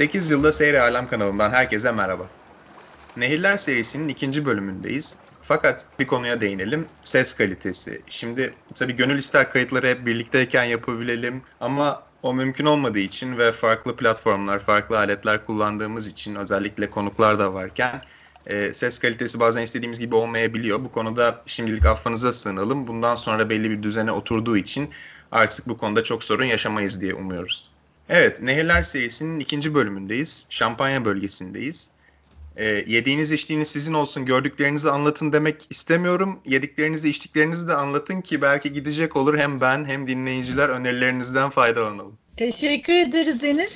8 yılda Seyri Alem kanalından herkese merhaba. Nehirler serisinin ikinci bölümündeyiz. Fakat bir konuya değinelim. Ses kalitesi. Şimdi tabii gönül ister kayıtları hep birlikteyken yapabilelim ama o mümkün olmadığı için ve farklı platformlar, farklı aletler kullandığımız için özellikle konuklar da varken e, ses kalitesi bazen istediğimiz gibi olmayabiliyor. Bu konuda şimdilik affınıza sığınalım. Bundan sonra belli bir düzene oturduğu için artık bu konuda çok sorun yaşamayız diye umuyoruz. Evet, Nehirler serisinin ikinci bölümündeyiz. Şampanya bölgesindeyiz. E, yediğiniz içtiğiniz sizin olsun, gördüklerinizi anlatın demek istemiyorum. Yediklerinizi içtiklerinizi de anlatın ki belki gidecek olur hem ben hem dinleyiciler önerilerinizden faydalanalım. Teşekkür ederiz Deniz.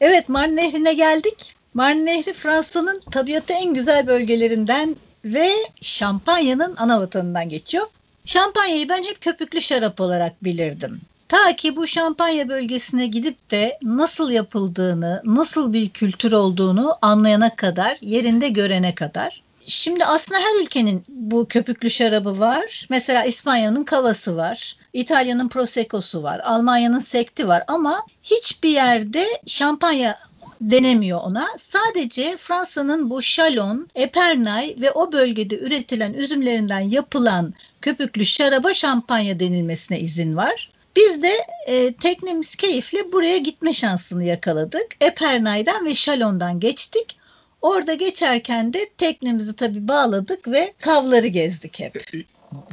Evet, Marne Nehri'ne geldik. Marne Nehri Fransa'nın tabiatı en güzel bölgelerinden ve şampanyanın ana vatanından geçiyor. Şampanyayı ben hep köpüklü şarap olarak bilirdim. Ta ki bu şampanya bölgesine gidip de nasıl yapıldığını, nasıl bir kültür olduğunu anlayana kadar, yerinde görene kadar. Şimdi aslında her ülkenin bu köpüklü şarabı var. Mesela İspanya'nın kavası var. İtalya'nın prosecco'su var. Almanya'nın sekti var ama hiçbir yerde şampanya denemiyor ona. Sadece Fransa'nın bu Chalon, Epernay ve o bölgede üretilen üzümlerinden yapılan köpüklü şaraba şampanya denilmesine izin var. Biz de e, teknemiz keyifle buraya gitme şansını yakaladık. Epernay'dan ve Chalon'dan geçtik. Orada geçerken de teknemizi tabii bağladık ve kavları gezdik hep.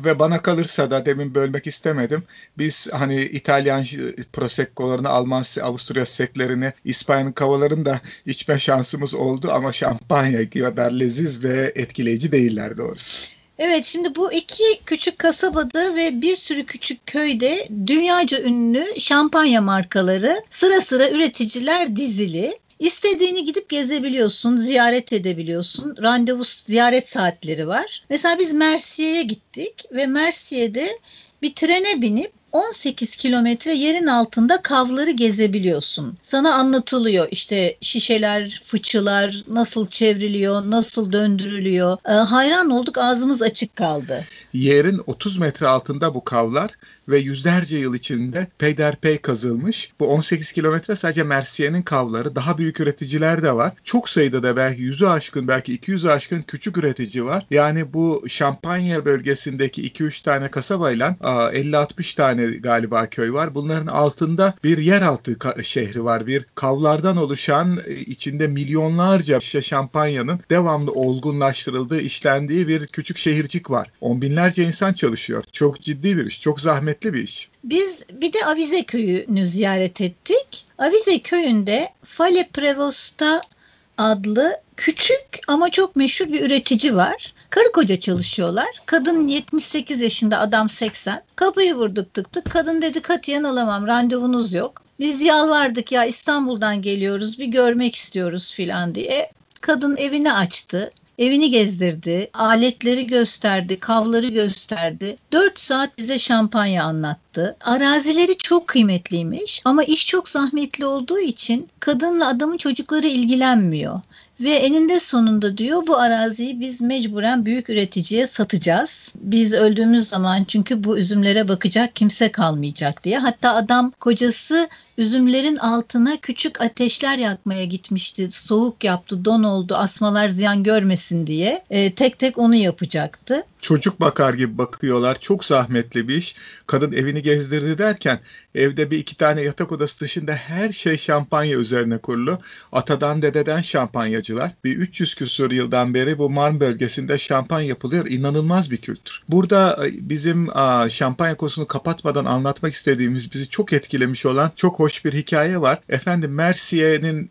Ve bana kalırsa da demin bölmek istemedim. Biz hani İtalyan Prosecco'larını, Alman, Avusturya seklerini, İspanya'nın kavalarını da içme şansımız oldu ama şampanya kadar leziz ve etkileyici değiller doğrusu. Evet şimdi bu iki küçük kasabada ve bir sürü küçük köyde dünyaca ünlü şampanya markaları sıra sıra üreticiler dizili. İstediğini gidip gezebiliyorsun, ziyaret edebiliyorsun. Randevu ziyaret saatleri var. Mesela biz Mersiye'ye gittik ve Mersiye'de bir trene binip 18 kilometre yerin altında kavları gezebiliyorsun. Sana anlatılıyor işte şişeler, fıçılar nasıl çevriliyor, nasıl döndürülüyor. E, hayran olduk ağzımız açık kaldı. Yerin 30 metre altında bu kavlar ve yüzlerce yıl içinde peyderpey kazılmış. Bu 18 kilometre sadece Mersiye'nin kavları. Daha büyük üreticiler de var. Çok sayıda da belki yüzü aşkın belki 200'ü aşkın küçük üretici var. Yani bu Şampanya bölgesindeki 2-3 tane kasabayla 50-60 tane galiba köy var. Bunların altında bir yeraltı şehri var. Bir kavlardan oluşan e, içinde milyonlarca şişe şampanyanın devamlı olgunlaştırıldığı, işlendiği bir küçük şehircik var. On binlerce insan çalışıyor. Çok ciddi bir iş, çok zahmetli bir iş. Biz bir de Avize köyünü ziyaret ettik. Avize köyünde Fale Prevost'a adlı küçük ama çok meşhur bir üretici var. Karı koca çalışıyorlar. Kadın 78 yaşında, adam 80. Kapıyı vurduk tık tık. Kadın dedi katiyen alamam, randevunuz yok. Biz yalvardık ya İstanbul'dan geliyoruz, bir görmek istiyoruz filan diye. Kadın evini açtı. Evini gezdirdi, aletleri gösterdi, kavları gösterdi. 4 saat bize şampanya anlattı. Arazileri çok kıymetliymiş ama iş çok zahmetli olduğu için kadınla adamın çocukları ilgilenmiyor. Ve eninde sonunda diyor bu araziyi biz mecburen büyük üreticiye satacağız. Biz öldüğümüz zaman çünkü bu üzümlere bakacak kimse kalmayacak diye. Hatta adam kocası üzümlerin altına küçük ateşler yakmaya gitmişti. Soğuk yaptı, don oldu, asmalar ziyan görmesin diye. E, tek tek onu yapacaktı. Çocuk bakar gibi bakıyorlar. Çok zahmetli bir iş. Kadın evini gezdirdi derken evde bir iki tane yatak odası dışında her şey şampanya üzerine kurulu. Atadan dededen şampanyacılar. Bir 300 küsur yıldan beri bu Marn bölgesinde şampanya yapılıyor. İnanılmaz bir kültür. Burada e, bizim şampanya konusunu kapatmadan anlatmak istediğimiz bizi çok etkilemiş olan çok hoş bir hikaye var. Efendim Mercier'in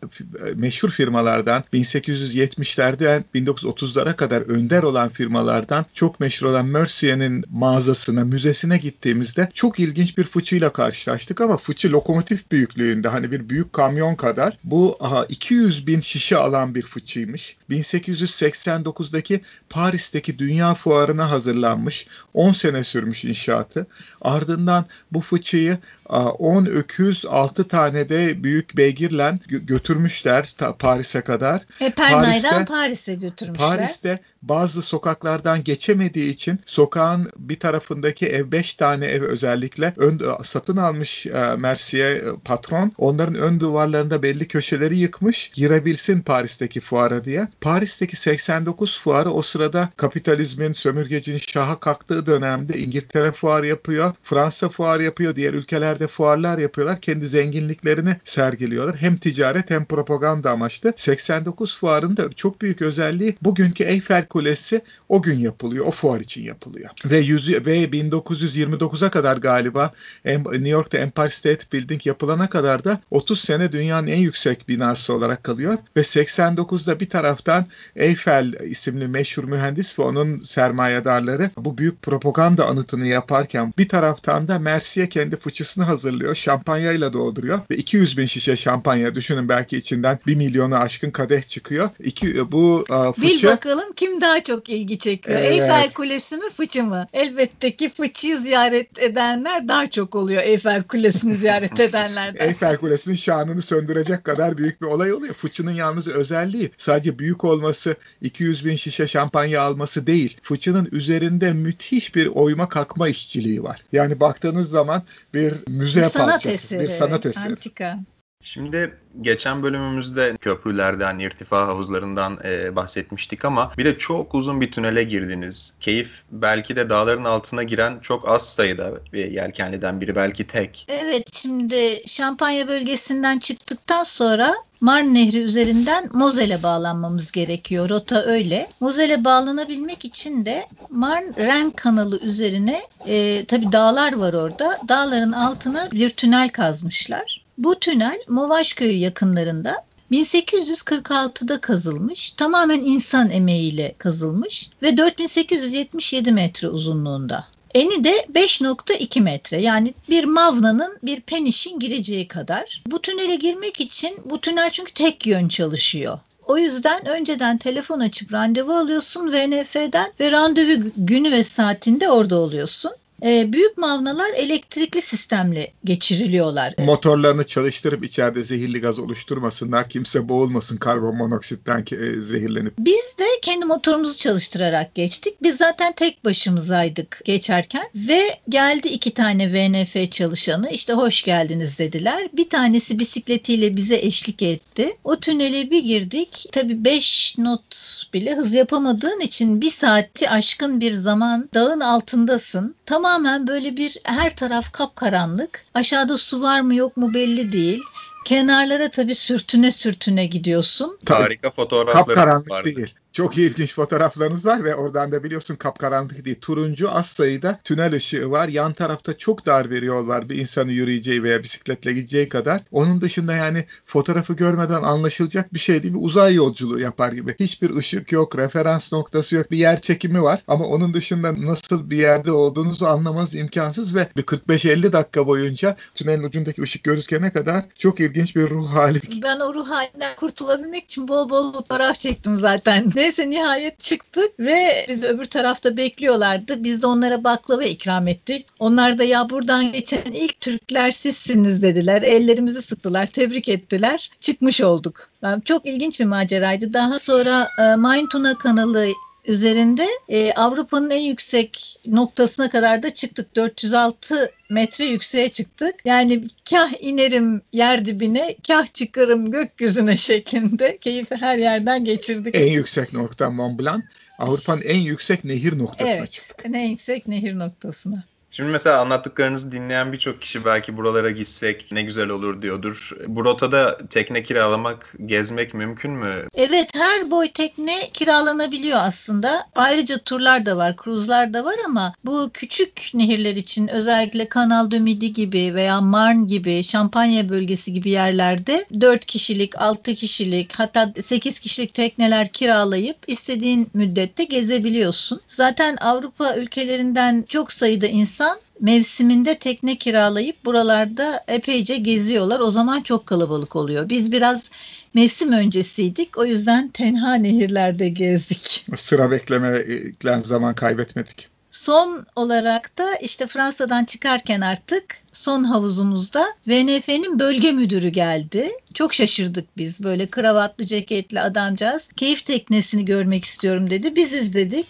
meşhur firmalardan 1870'lerden 1930'lara kadar önder olan firmalardan çok meşhur olan Mercier'in mağazasına, müzesine gittiğimizde çok ilginç bir fıçıyla karşılaştık ama fıçı lokomotif büyüklüğünde hani bir büyük kamyon kadar bu aha, 200 bin şişe alan bir fıçıymış. 1889'daki Paris'teki Dünya Fuarı'na hazırlanmış. 10 sene sürmüş inşaatı. Ardından bu fıçıyı 10 öküz 6 tane de büyük beygirle götürmüşler Paris'e kadar. Epernay'dan Paris'e götürmüşler. Paris'te bazı sokaklardan geçemediği için sokağın bir tarafındaki ev 5 tane ev özellikle ön, satın almış e, Mercier patron. Onların ön duvarlarında belli köşeleri yıkmış girebilsin Paris'teki fuara diye. Paris'teki 89 fuarı o sırada kapitalizmin, sömürgecinin şaha kalktığı dönemde İngiltere fuar yapıyor, Fransa fuar yapıyor, diğer ülkelerde fuarlar yapıyorlar. Kendi zenginliklerini sergiliyorlar. Hem ticaret hem propaganda amaçlı. 89 fuarın da çok büyük özelliği bugünkü Eiffel Kulesi o gün yapılıyor. O fuar için yapılıyor. Ve, yüz, ve 1929'a kadar galiba New York'ta Empire State Building yapılana kadar da 30 sene dünyanın en yüksek binası olarak kalıyor. Ve 89'da bir taraftan Eiffel isimli meşhur mühendis ve onun sermayedarları bu büyük propaganda anıtını yaparken bir taraftan da Mercier kendi fıçısını hazırlıyor. Şampanyayla dolduruyor ve 200 bin şişe şampanya düşünün belki içinden 1 milyonu aşkın kadeh çıkıyor. İki, bu uh, fıçı... Bil bakalım kim daha çok ilgi çekiyor? Evet. Eiffel Kulesi mi fıçı mı? Elbette ki fıçıyı ziyaret edenler daha çok oluyor Eiffel Kulesi'ni ziyaret edenlerden. Eiffel Kulesi'nin şanını söndürecek kadar büyük bir olay oluyor. Fıçının yalnız özelliği sadece büyük olması, 200 bin şişe şampanya alması değil. Fıçının üzerinde müthiş bir oyma kalkma işçiliği var. Yani baktığınız zaman bir müze bir sanat parçası, eseri, bir sanat eseri. Antika. Şimdi geçen bölümümüzde köprülerden, irtifa havuzlarından e, bahsetmiştik ama bir de çok uzun bir tünele girdiniz. Keyif belki de dağların altına giren çok az sayıda bir yelkenliden biri belki tek. Evet şimdi Şampanya bölgesinden çıktıktan sonra Marne Nehri üzerinden Mozel'e bağlanmamız gerekiyor. Rota öyle. Mozel'e bağlanabilmek için de Marne-Ren kanalı üzerine e, tabii dağlar var orada. Dağların altına bir tünel kazmışlar. Bu tünel Movaş köyü yakınlarında 1846'da kazılmış, tamamen insan emeğiyle kazılmış ve 4877 metre uzunluğunda. Eni de 5.2 metre yani bir mavnanın bir penişin gireceği kadar. Bu tünele girmek için bu tünel çünkü tek yön çalışıyor. O yüzden önceden telefon açıp randevu alıyorsun VNF'den ve randevu günü ve saatinde orada oluyorsun. E, büyük mavnalar elektrikli sistemle geçiriliyorlar. Motorlarını çalıştırıp içeride zehirli gaz oluşturmasınlar. Kimse boğulmasın karbon monoksitten e, zehirlenip. Biz de kendi motorumuzu çalıştırarak geçtik. Biz zaten tek başımızaydık geçerken ve geldi iki tane VNF çalışanı işte hoş geldiniz dediler. Bir tanesi bisikletiyle bize eşlik etti. O tünele bir girdik. Tabii 5 not bile hız yapamadığın için bir saati aşkın bir zaman dağın altındasın. Tam tamamen böyle bir her taraf kapkaranlık. Aşağıda su var mı yok mu belli değil. Kenarlara tabii sürtüne sürtüne gidiyorsun. Harika fotoğraflarımız vardı. değil. Çok ilginç fotoğraflarımız var ve oradan da biliyorsun kapkaranlık değil. Turuncu az sayıda tünel ışığı var. Yan tarafta çok dar bir yol var bir insanı yürüyeceği veya bisikletle gideceği kadar. Onun dışında yani fotoğrafı görmeden anlaşılacak bir şey değil. Bir uzay yolculuğu yapar gibi. Hiçbir ışık yok, referans noktası yok. Bir yer çekimi var ama onun dışında nasıl bir yerde olduğunuzu anlamanız imkansız ve bir 45-50 dakika boyunca tünelin ucundaki ışık gözükene kadar çok ilginç bir ruh hali. Ben o ruh halinden kurtulabilmek için bol bol fotoğraf çektim zaten. Neyse nihayet çıktık ve biz öbür tarafta bekliyorlardı. Biz de onlara baklava ikram ettik. Onlar da ya buradan geçen ilk Türkler sizsiniz dediler. Ellerimizi sıktılar, tebrik ettiler. Çıkmış olduk. Yani çok ilginç bir maceraydı. Daha sonra e, Main kanalı üzerinde e, Avrupa'nın en yüksek noktasına kadar da çıktık. 406 metre yükseğe çıktık. Yani kah inerim yer dibine, kah çıkarım gökyüzüne şeklinde keyfi her yerden geçirdik. En yüksek nokta Mont Blanc. Avrupa'nın en yüksek nehir noktasına evet, çıktık. En yüksek nehir noktasına. Şimdi mesela anlattıklarınızı dinleyen birçok kişi belki buralara gitsek ne güzel olur diyordur. Bu rotada tekne kiralamak, gezmek mümkün mü? Evet her boy tekne kiralanabiliyor aslında. Ayrıca turlar da var, kruzlar da var ama bu küçük nehirler için özellikle Kanal de gibi veya Marne gibi, Şampanya bölgesi gibi yerlerde 4 kişilik, 6 kişilik hatta 8 kişilik tekneler kiralayıp istediğin müddette gezebiliyorsun. Zaten Avrupa ülkelerinden çok sayıda insan mevsiminde tekne kiralayıp buralarda epeyce geziyorlar. O zaman çok kalabalık oluyor. Biz biraz mevsim öncesiydik. O yüzden tenha nehirlerde gezdik. Sıra beklemekle zaman kaybetmedik. Son olarak da işte Fransa'dan çıkarken artık son havuzumuzda VNF'nin bölge müdürü geldi. Çok şaşırdık biz böyle kravatlı ceketli adamcağız. Keyif teknesini görmek istiyorum dedi. Biz izledik.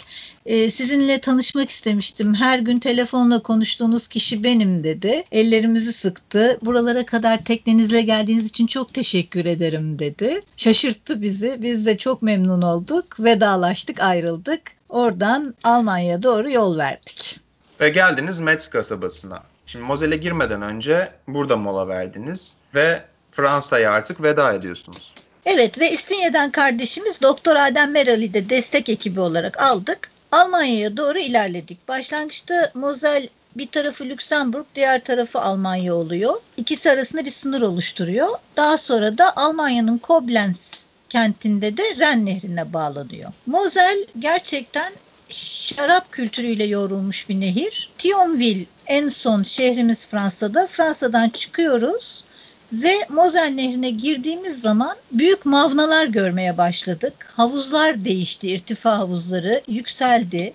Ee, sizinle tanışmak istemiştim. Her gün telefonla konuştuğunuz kişi benim dedi. Ellerimizi sıktı. Buralara kadar teknenizle geldiğiniz için çok teşekkür ederim dedi. Şaşırttı bizi. Biz de çok memnun olduk. Vedalaştık, ayrıldık. Oradan Almanya'ya doğru yol verdik. Ve geldiniz Metz kasabasına. Şimdi Mosel'e girmeden önce burada mola verdiniz ve Fransa'ya artık veda ediyorsunuz. Evet ve İstinye'den kardeşimiz Doktor Adem Meral'i de destek ekibi olarak aldık. Almanya'ya doğru ilerledik. Başlangıçta Mosel bir tarafı Lüksemburg, diğer tarafı Almanya oluyor. İkisi arasında bir sınır oluşturuyor. Daha sonra da Almanya'nın Koblenz kentinde de Ren Nehri'ne bağlanıyor. Mosel gerçekten şarap kültürüyle yoğrulmuş bir nehir. Thionville en son şehrimiz Fransa'da. Fransa'dan çıkıyoruz ve Mosel Nehri'ne girdiğimiz zaman büyük mavnalar görmeye başladık. Havuzlar değişti, irtifa havuzları yükseldi.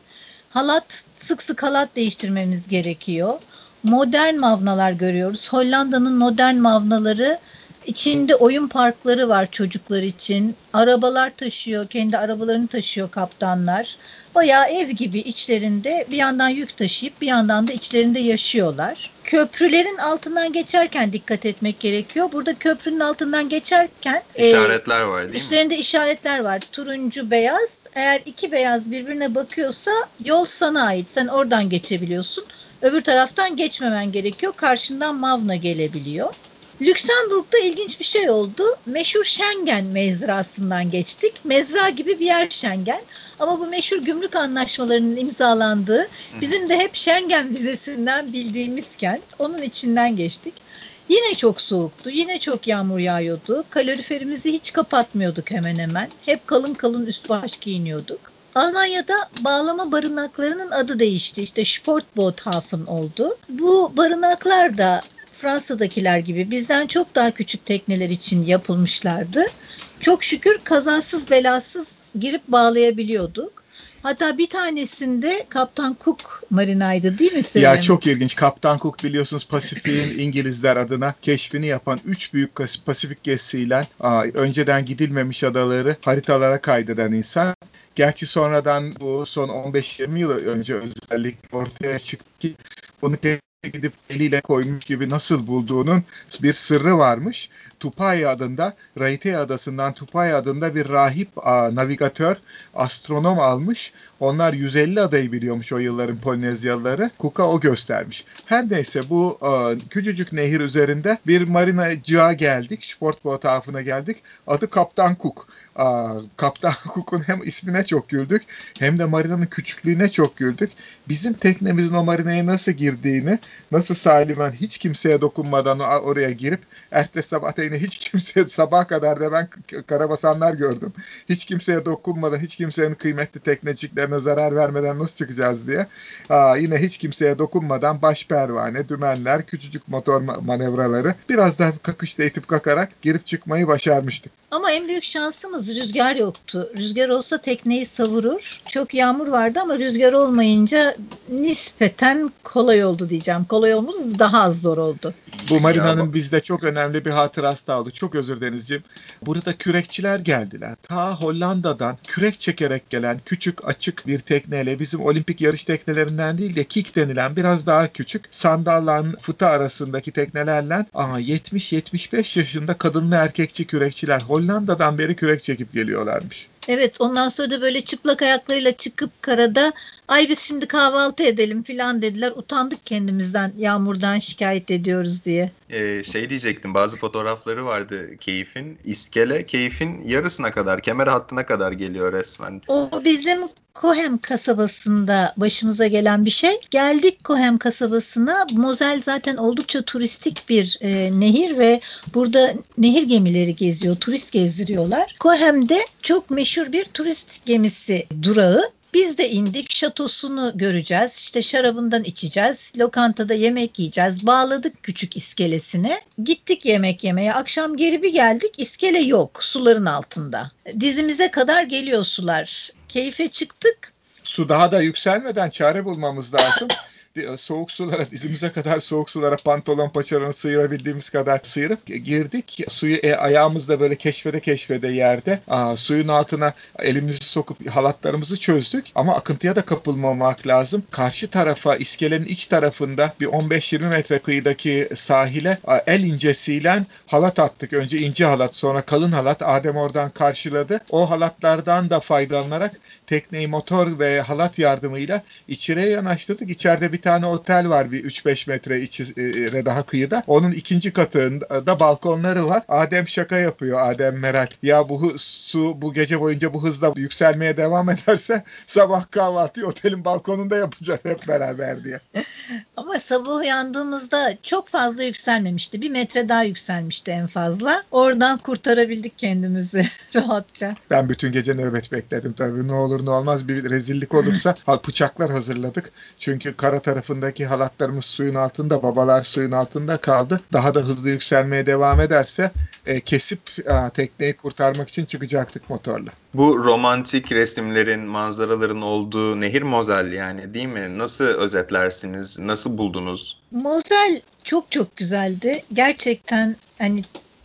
Halat sık sık halat değiştirmemiz gerekiyor. Modern mavnalar görüyoruz. Hollanda'nın modern mavnaları İçinde oyun parkları var çocuklar için. Arabalar taşıyor, kendi arabalarını taşıyor kaptanlar. Bayağı ev gibi içlerinde bir yandan yük taşıyıp bir yandan da içlerinde yaşıyorlar. Köprülerin altından geçerken dikkat etmek gerekiyor. Burada köprünün altından geçerken işaretler e, var değil mi? Üstlerinde işaretler var. Turuncu, beyaz. Eğer iki beyaz birbirine bakıyorsa yol sana ait. Sen oradan geçebiliyorsun. Öbür taraftan geçmemen gerekiyor. Karşından Mavna gelebiliyor. Lüksemburg'da ilginç bir şey oldu. Meşhur Schengen mezrasından geçtik. Mezra gibi bir yer Schengen. Ama bu meşhur gümrük anlaşmalarının imzalandığı bizim de hep Schengen vizesinden bildiğimiz kent. Onun içinden geçtik. Yine çok soğuktu. Yine çok yağmur yağıyordu. Kaloriferimizi hiç kapatmıyorduk hemen hemen. Hep kalın kalın üst baş giyiniyorduk. Almanya'da bağlama barınaklarının adı değişti. İşte Sportboothafen oldu. Bu barınaklar da Fransa'dakiler gibi bizden çok daha küçük tekneler için yapılmışlardı. Çok şükür kazasız belasız girip bağlayabiliyorduk. Hatta bir tanesinde Kaptan Cook marinaydı değil mi Selim? Ya çok ilginç. Kaptan Cook biliyorsunuz Pasifik'in İngilizler adına keşfini yapan 3 büyük Pasifik gezisiyle önceden gidilmemiş adaları haritalara kaydeden insan. Gerçi sonradan bu son 15-20 yıl önce özellikle ortaya çıktı ki bunu gidip eliyle koymuş gibi nasıl bulduğunun bir sırrı varmış. Tupai adında, Raite adasından Tupai adında bir rahip a, navigatör, astronom almış. Onlar 150 adayı biliyormuş o yılların Polinezyalıları. Cook'a o göstermiş. Her neyse bu a, küçücük nehir üzerinde bir marinacığa geldik. Sportboat tarafına geldik. Adı Kaptan Cook. A, Kaptan Cook'un hem ismine çok güldük hem de marinanın küçüklüğüne çok güldük. Bizim teknemizin o marinaya nasıl girdiğini nasıl salimen hiç kimseye dokunmadan oraya girip ertesi sabah da yine hiç kimseye sabah kadar da ben karabasanlar gördüm. Hiç kimseye dokunmadan, hiç kimsenin kıymetli tekneciklerine zarar vermeden nasıl çıkacağız diye. Aa, yine hiç kimseye dokunmadan baş pervane, dümenler, küçücük motor manevraları biraz daha kakışta itip kakarak girip çıkmayı başarmıştık. Ama en büyük şansımız rüzgar yoktu. Rüzgar olsa tekneyi savurur. Çok yağmur vardı ama rüzgar olmayınca nispeten kolay oldu diyeceğim. Kolay olmadı daha az zor oldu. Bu marinanın bizde çok önemli bir hatırası da oldu. Çok özür Denizciğim. Burada kürekçiler geldiler. Ta Hollanda'dan kürek çekerek gelen küçük açık bir tekneyle bizim olimpik yarış teknelerinden değil de kik denilen biraz daha küçük sandallan fıta arasındaki teknelerle 70-75 yaşında kadınlı erkekçi kürekçiler Hollanda'dan beri kürek çekip geliyorlarmış. Evet ondan sonra da böyle çıplak ayaklarıyla çıkıp karada ay biz şimdi kahvaltı edelim filan dediler. Utandık kendimizden yağmurdan şikayet ediyoruz diye. Ee, şey diyecektim bazı fotoğrafları vardı keyfin. İskele keyfin yarısına kadar kemer hattına kadar geliyor resmen. O bizim Kohem kasabasında başımıza gelen bir şey. Geldik Kohem kasabasına. Mozel zaten oldukça turistik bir e, nehir ve burada nehir gemileri geziyor. Turist gezdiriyorlar. Kohem'de çok meşhur bir turist gemisi durağı Biz de indik şatosunu göreceğiz. İşte şarabından içeceğiz. Lokantada yemek yiyeceğiz. Bağladık küçük iskelesine. Gittik yemek yemeye. Akşam geri bir geldik. İskele yok suların altında. Dizimize kadar geliyor sular. Keyfe çıktık. Su daha da yükselmeden çare bulmamız lazım. soğuk sulara dizimize kadar soğuk sulara pantolon paçalarını sıyırabildiğimiz kadar sıyırıp girdik. Suyu e, ayağımızda böyle keşfede keşfede yerde aa, suyun altına elimizi sokup halatlarımızı çözdük ama akıntıya da kapılmamak lazım. Karşı tarafa iskelenin iç tarafında bir 15-20 metre kıyıdaki sahile el incesiyle halat attık. Önce ince halat sonra kalın halat Adem oradan karşıladı. O halatlardan da faydalanarak tekneyi motor ve halat yardımıyla içeriye yanaştırdık. İçeride bir bir tane otel var bir 3-5 metre içine daha kıyıda. Onun ikinci katında balkonları var. Adem şaka yapıyor. Adem merak. Ya bu su bu gece boyunca bu hızla yükselmeye devam ederse sabah kahvaltıyı otelin balkonunda yapacağız hep beraber diye. Ama sabah uyandığımızda çok fazla yükselmemişti. Bir metre daha yükselmişti en fazla. Oradan kurtarabildik kendimizi rahatça. Ben bütün gece nöbet bekledim tabii. Ne olur ne olmaz bir rezillik olursa bıçaklar hazırladık. Çünkü kara tarafındaki halatlarımız suyun altında, babalar suyun altında kaldı. Daha da hızlı yükselmeye devam ederse e, kesip e, tekneyi kurtarmak için çıkacaktık motorla. Bu romantik resimlerin, manzaraların olduğu nehir Mozel yani değil mi? Nasıl özetlersiniz? Nasıl buldunuz? Mozel çok çok güzeldi. Gerçekten hani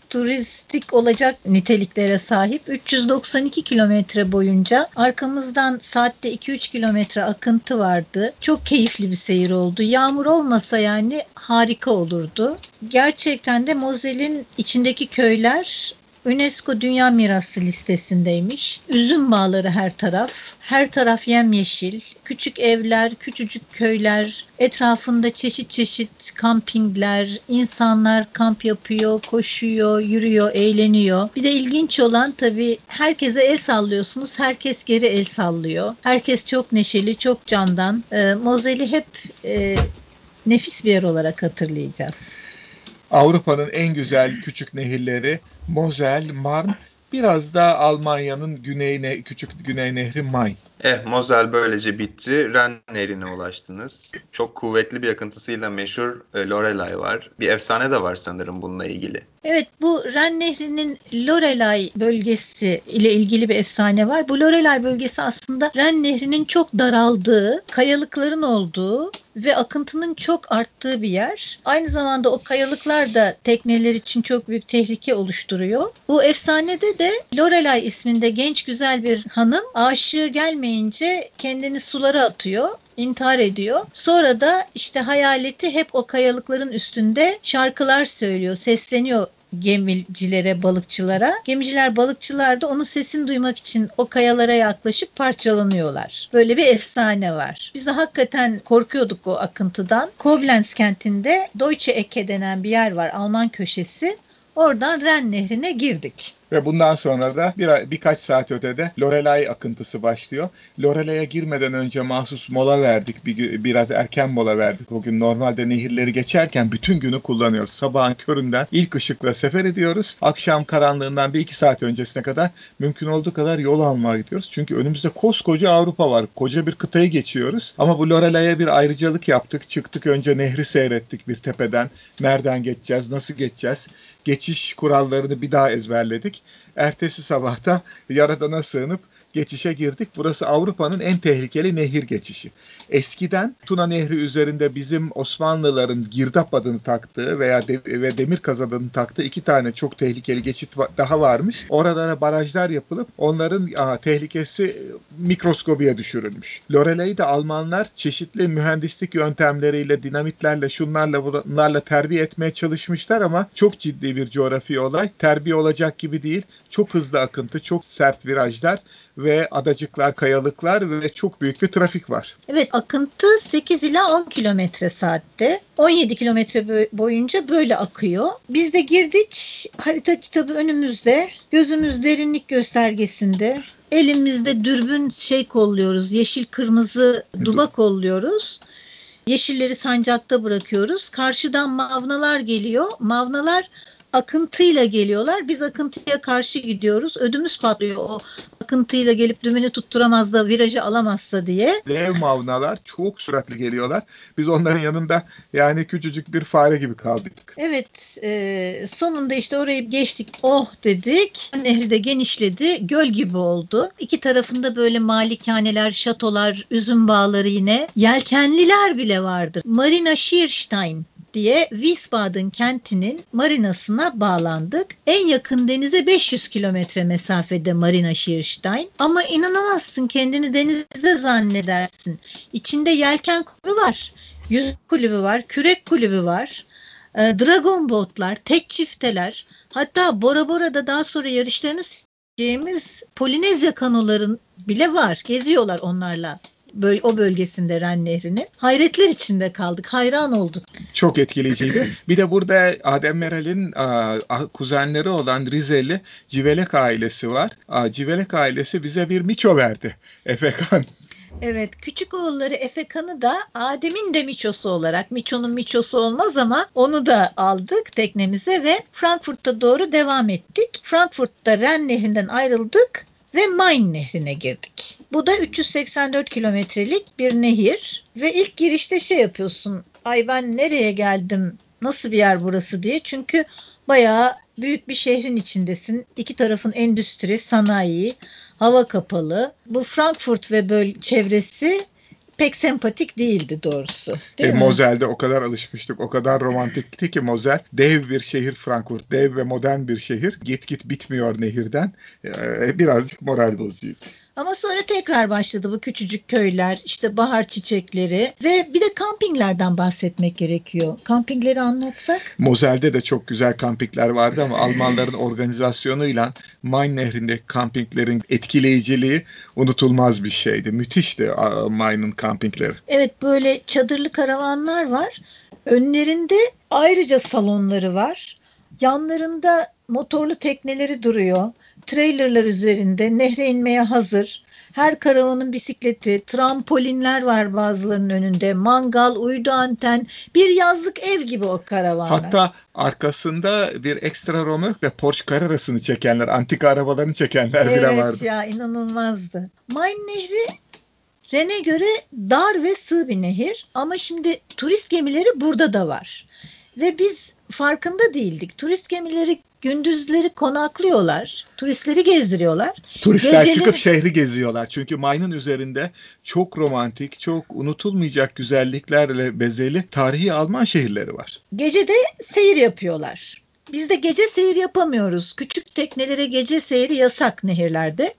turistik olacak niteliklere sahip 392 kilometre boyunca arkamızdan saatte 2-3 kilometre akıntı vardı. Çok keyifli bir seyir oldu. Yağmur olmasa yani harika olurdu. Gerçekten de Mozel'in içindeki köyler UNESCO Dünya Mirası listesindeymiş. Üzüm bağları her taraf. Her taraf yemyeşil. Küçük evler, küçücük köyler, etrafında çeşit çeşit kampingler, insanlar kamp yapıyor, koşuyor, yürüyor, eğleniyor. Bir de ilginç olan tabii herkese el sallıyorsunuz. Herkes geri el sallıyor. Herkes çok neşeli, çok candan. E, Mozel'i hep e, nefis bir yer olarak hatırlayacağız. Avrupa'nın en güzel küçük nehirleri Mosel, Marne, biraz da Almanya'nın güneyine küçük güney nehri Main. Eh Mosel böylece bitti. Ren nehrine ulaştınız. Çok kuvvetli bir akıntısıyla meşhur e, Lorelay var. Bir efsane de var sanırım bununla ilgili. Evet bu Ren Nehri'nin Lorelay bölgesi ile ilgili bir efsane var. Bu Lorelay bölgesi aslında Ren Nehri'nin çok daraldığı, kayalıkların olduğu ve akıntının çok arttığı bir yer. Aynı zamanda o kayalıklar da tekneler için çok büyük tehlike oluşturuyor. Bu efsanede de Lorelay isminde genç güzel bir hanım aşığı gelmeyince kendini sulara atıyor intihar ediyor. Sonra da işte hayaleti hep o kayalıkların üstünde şarkılar söylüyor, sesleniyor gemicilere, balıkçılara. Gemiciler, balıkçılar da onun sesini duymak için o kayalara yaklaşıp parçalanıyorlar. Böyle bir efsane var. Biz de hakikaten korkuyorduk o akıntıdan. Koblenz kentinde Deutsche Ecke denen bir yer var, Alman köşesi. Oradan Ren Nehri'ne girdik. Ve bundan sonra da bir, birkaç saat ötede Lorelai akıntısı başlıyor. Lorelay'a girmeden önce mahsus mola verdik. Bir, biraz erken mola verdik o gün. Normalde nehirleri geçerken bütün günü kullanıyoruz. Sabahın köründen ilk ışıkla sefer ediyoruz. Akşam karanlığından bir iki saat öncesine kadar mümkün olduğu kadar yol almaya gidiyoruz. Çünkü önümüzde koskoca Avrupa var. Koca bir kıtayı geçiyoruz. Ama bu Lorelay'a bir ayrıcalık yaptık. Çıktık önce nehri seyrettik bir tepeden. Nereden geçeceğiz, nasıl geçeceğiz? Geçiş kurallarını bir daha ezberledik. Ertesi sabahta Yaradan'a sığınıp geçişe girdik. Burası Avrupa'nın en tehlikeli nehir geçişi. Eskiden Tuna Nehri üzerinde bizim Osmanlıların girdap adını taktığı veya de, ve demir kaz adını taktığı iki tane çok tehlikeli geçit daha varmış. Oralara barajlar yapılıp onların a, tehlikesi mikroskobiye düşürülmüş. Lorelay'ı da Almanlar çeşitli mühendislik yöntemleriyle, dinamitlerle, şunlarla bunlarla terbiye etmeye çalışmışlar ama çok ciddi bir coğrafi olay. Terbiye olacak gibi değil. Çok hızlı akıntı, çok sert virajlar ve adacıklar, kayalıklar ve çok büyük bir trafik var. Evet akıntı 8 ila 10 kilometre saatte. 17 kilometre boyunca böyle akıyor. Biz de girdik harita kitabı önümüzde. Gözümüz derinlik göstergesinde. Elimizde dürbün şey kolluyoruz. Yeşil kırmızı duba kolluyoruz. Yeşilleri sancakta bırakıyoruz. Karşıdan mavnalar geliyor. Mavnalar akıntıyla geliyorlar. Biz akıntıya karşı gidiyoruz. Ödümüz patlıyor o akıntıyla gelip dümeni tutturamaz da virajı alamazsa diye. Dev mavnalar çok süratli geliyorlar. Biz onların yanında yani küçücük bir fare gibi kaldık. Evet e, sonunda işte orayı geçtik oh dedik. Nehri de genişledi göl gibi oldu. İki tarafında böyle malikaneler, şatolar, üzüm bağları yine. Yelkenliler bile vardır. Marina Schierstein diye Wiesbaden kentinin marinasına bağlandık. En yakın denize 500 kilometre mesafede Marina Schierstein. Ama inanamazsın kendini denizde zannedersin. İçinde yelken kulübü var, yüz kulübü var, kürek kulübü var. E, Dragon botlar, tek çifteler, hatta Bora Bora'da daha sonra yarışlarını Polinezya kanoların bile var. Geziyorlar onlarla böl o bölgesinde Ren Nehri'nin. Hayretler içinde kaldık. Hayran olduk. Çok etkileyiciydi. bir de burada Adem Meral'in kuzenleri olan Rizeli Civelek ailesi var. A, Civelek ailesi bize bir miço verdi. Efekan. Evet, küçük oğulları Efekan'ı da Adem'in de miçosu olarak, miçonun miçosu olmaz ama onu da aldık teknemize ve Frankfurt'a doğru devam ettik. Frankfurt'ta Ren Nehri'nden ayrıldık ve Main Nehri'ne girdik. Bu da 384 kilometrelik bir nehir ve ilk girişte şey yapıyorsun. Ay ben nereye geldim? Nasıl bir yer burası diye. Çünkü bayağı büyük bir şehrin içindesin. İki tarafın endüstri, sanayi, hava kapalı. Bu Frankfurt ve böyle çevresi pek sempatik değildi doğrusu. Değil e, Mozel'de o kadar alışmıştık, o kadar romantikti ki Mozel. Dev bir şehir Frankfurt, dev ve modern bir şehir. Git git bitmiyor nehirden. E, birazcık moral bozucuydu. Ama sonra tekrar başladı bu küçücük köyler, işte bahar çiçekleri ve bir de kampinglerden bahsetmek gerekiyor. Kampingleri anlatsak? Mozel'de de çok güzel kampingler vardı ama Almanların organizasyonuyla Main nehrindeki kampinglerin etkileyiciliği unutulmaz bir şeydi. Müthişti Main'ın kampingleri. Evet böyle çadırlı karavanlar var. Önlerinde ayrıca salonları var. Yanlarında motorlu tekneleri duruyor. Trailerlar üzerinde nehre inmeye hazır. Her karavanın bisikleti, trampolinler var bazılarının önünde, mangal, uydu anten, bir yazlık ev gibi o karavanlar. Hatta arkasında bir ekstra romörk ve Porsche Carrera'sını çekenler, antika arabalarını çekenler evet bile vardı. Evet ya inanılmazdı. Main Nehri Ren'e göre dar ve sığ bir nehir ama şimdi turist gemileri burada da var. Ve biz farkında değildik. Turist gemileri gündüzleri konaklıyorlar. Turistleri gezdiriyorlar. Turistler Geceleri... çıkıp şehri geziyorlar. Çünkü Main'in üzerinde çok romantik, çok unutulmayacak güzelliklerle bezeli tarihi Alman şehirleri var. Gece de seyir yapıyorlar. Biz de gece seyir yapamıyoruz. Küçük teknelere gece seyri yasak nehirlerde.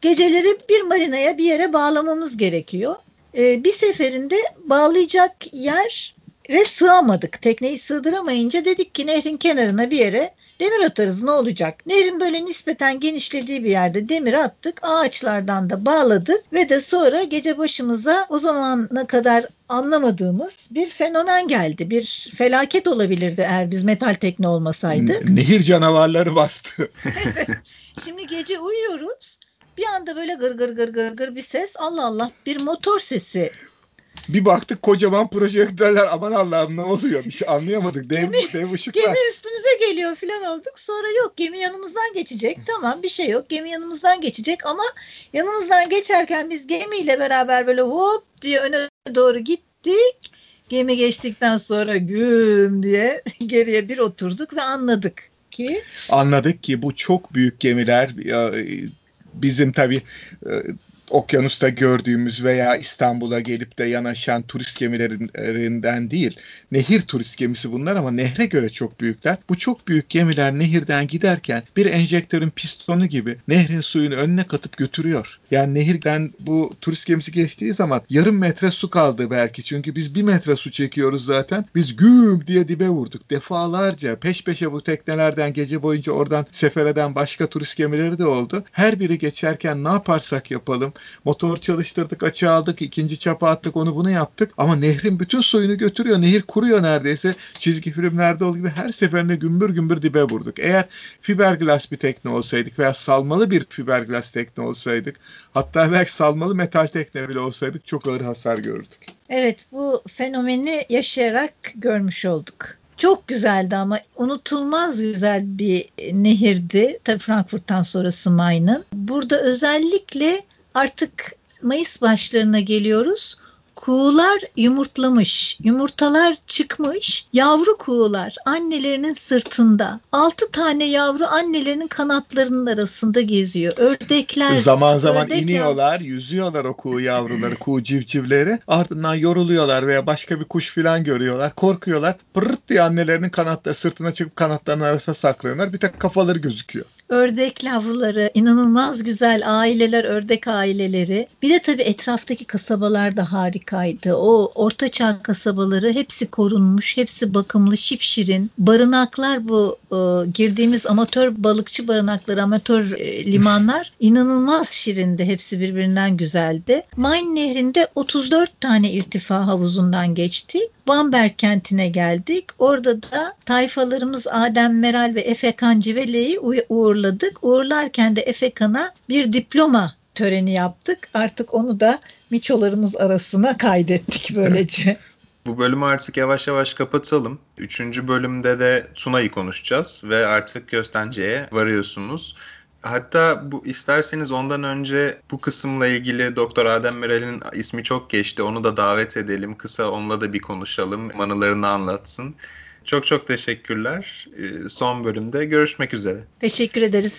Geceleri bir marinaya bir yere bağlamamız gerekiyor. Ee, bir seferinde bağlayacak yer ve sığamadık. Tekneyi sığdıramayınca dedik ki nehrin kenarına bir yere demir atarız ne olacak? Nehrin böyle nispeten genişlediği bir yerde demir attık. Ağaçlardan da bağladık ve de sonra gece başımıza o zamana kadar anlamadığımız bir fenomen geldi. Bir felaket olabilirdi eğer biz metal tekne olmasaydık. Nehir canavarları bastı. Şimdi gece uyuyoruz. Bir anda böyle gır gır gır gır gır bir ses. Allah Allah bir motor sesi bir baktık kocaman projektörler aman Allah'ım ne oluyor bir şey anlayamadık. Dev, gemi, dev ışıklar. Gemi üstümüze geliyor falan olduk. Sonra yok gemi yanımızdan geçecek. Tamam bir şey yok. Gemi yanımızdan geçecek ama yanımızdan geçerken biz gemiyle beraber böyle hop diye öne doğru gittik. Gemi geçtikten sonra güm diye geriye bir oturduk ve anladık ki anladık ki bu çok büyük gemiler. Bizim tabi okyanusta gördüğümüz veya İstanbul'a gelip de yanaşan turist gemilerinden değil. Nehir turist gemisi bunlar ama nehre göre çok büyükler. Bu çok büyük gemiler nehirden giderken bir enjektörün pistonu gibi nehrin suyunu önüne katıp götürüyor. Yani nehirden bu turist gemisi geçtiği zaman yarım metre su kaldı belki. Çünkü biz bir metre su çekiyoruz zaten. Biz güm diye dibe vurduk. Defalarca peş peşe bu teknelerden gece boyunca oradan sefer eden başka turist gemileri de oldu. Her biri geçerken ne yaparsak yapalım Motor çalıştırdık, açığa aldık, ikinci çapa attık, onu bunu yaptık. Ama nehrin bütün suyunu götürüyor. Nehir kuruyor neredeyse. Çizgi filmlerde olduğu gibi her seferinde gümbür gümbür dibe vurduk. Eğer fiberglass bir tekne olsaydık veya salmalı bir fiberglass tekne olsaydık, hatta belki salmalı metal tekne bile olsaydık çok ağır hasar gördük. Evet bu fenomeni yaşayarak görmüş olduk. Çok güzeldi ama unutulmaz güzel bir nehirdi. Tabii Frankfurt'tan sonrası Main'ın. Burada özellikle artık Mayıs başlarına geliyoruz. Kuğular yumurtlamış, yumurtalar çıkmış, yavru kuğular annelerinin sırtında. Altı tane yavru annelerinin kanatlarının arasında geziyor. Ördekler. Zaman zaman ördek iniyorlar, yüzüyorlar o kuğu yavruları, kuğu civcivleri. Ardından yoruluyorlar veya başka bir kuş falan görüyorlar. Korkuyorlar. Pırırt diye annelerinin kanatları sırtına çıkıp kanatlarının arasına saklanıyorlar. Bir tek kafaları gözüküyor. Ördek yavruları, inanılmaz güzel aileler, ördek aileleri. Bir de tabii etraftaki kasabalar da harikaydı. O ortaçağ kasabaları hepsi korunmuş, hepsi bakımlı, şipşirin. Barınaklar bu e, girdiğimiz amatör balıkçı barınakları, amatör e, limanlar inanılmaz şirindi. Hepsi birbirinden güzeldi. Main Nehri'nde 34 tane irtifa havuzundan geçtik. Bamberg kentine geldik. Orada da tayfalarımız Adem Meral ve Efe Kancivele'yi u- uğurladık. Uğurlarken de Efe Kan'a bir diploma töreni yaptık. Artık onu da miçolarımız arasına kaydettik böylece. Bu bölümü artık yavaş yavaş kapatalım. Üçüncü bölümde de Tuna'yı konuşacağız ve artık Köstence'ye varıyorsunuz. Hatta bu isterseniz ondan önce bu kısımla ilgili Doktor Adem Meral'in ismi çok geçti. Onu da davet edelim. Kısa onunla da bir konuşalım. Anılarını anlatsın. Çok çok teşekkürler. Ee, Son bölümde görüşmek üzere. Teşekkür ederiz.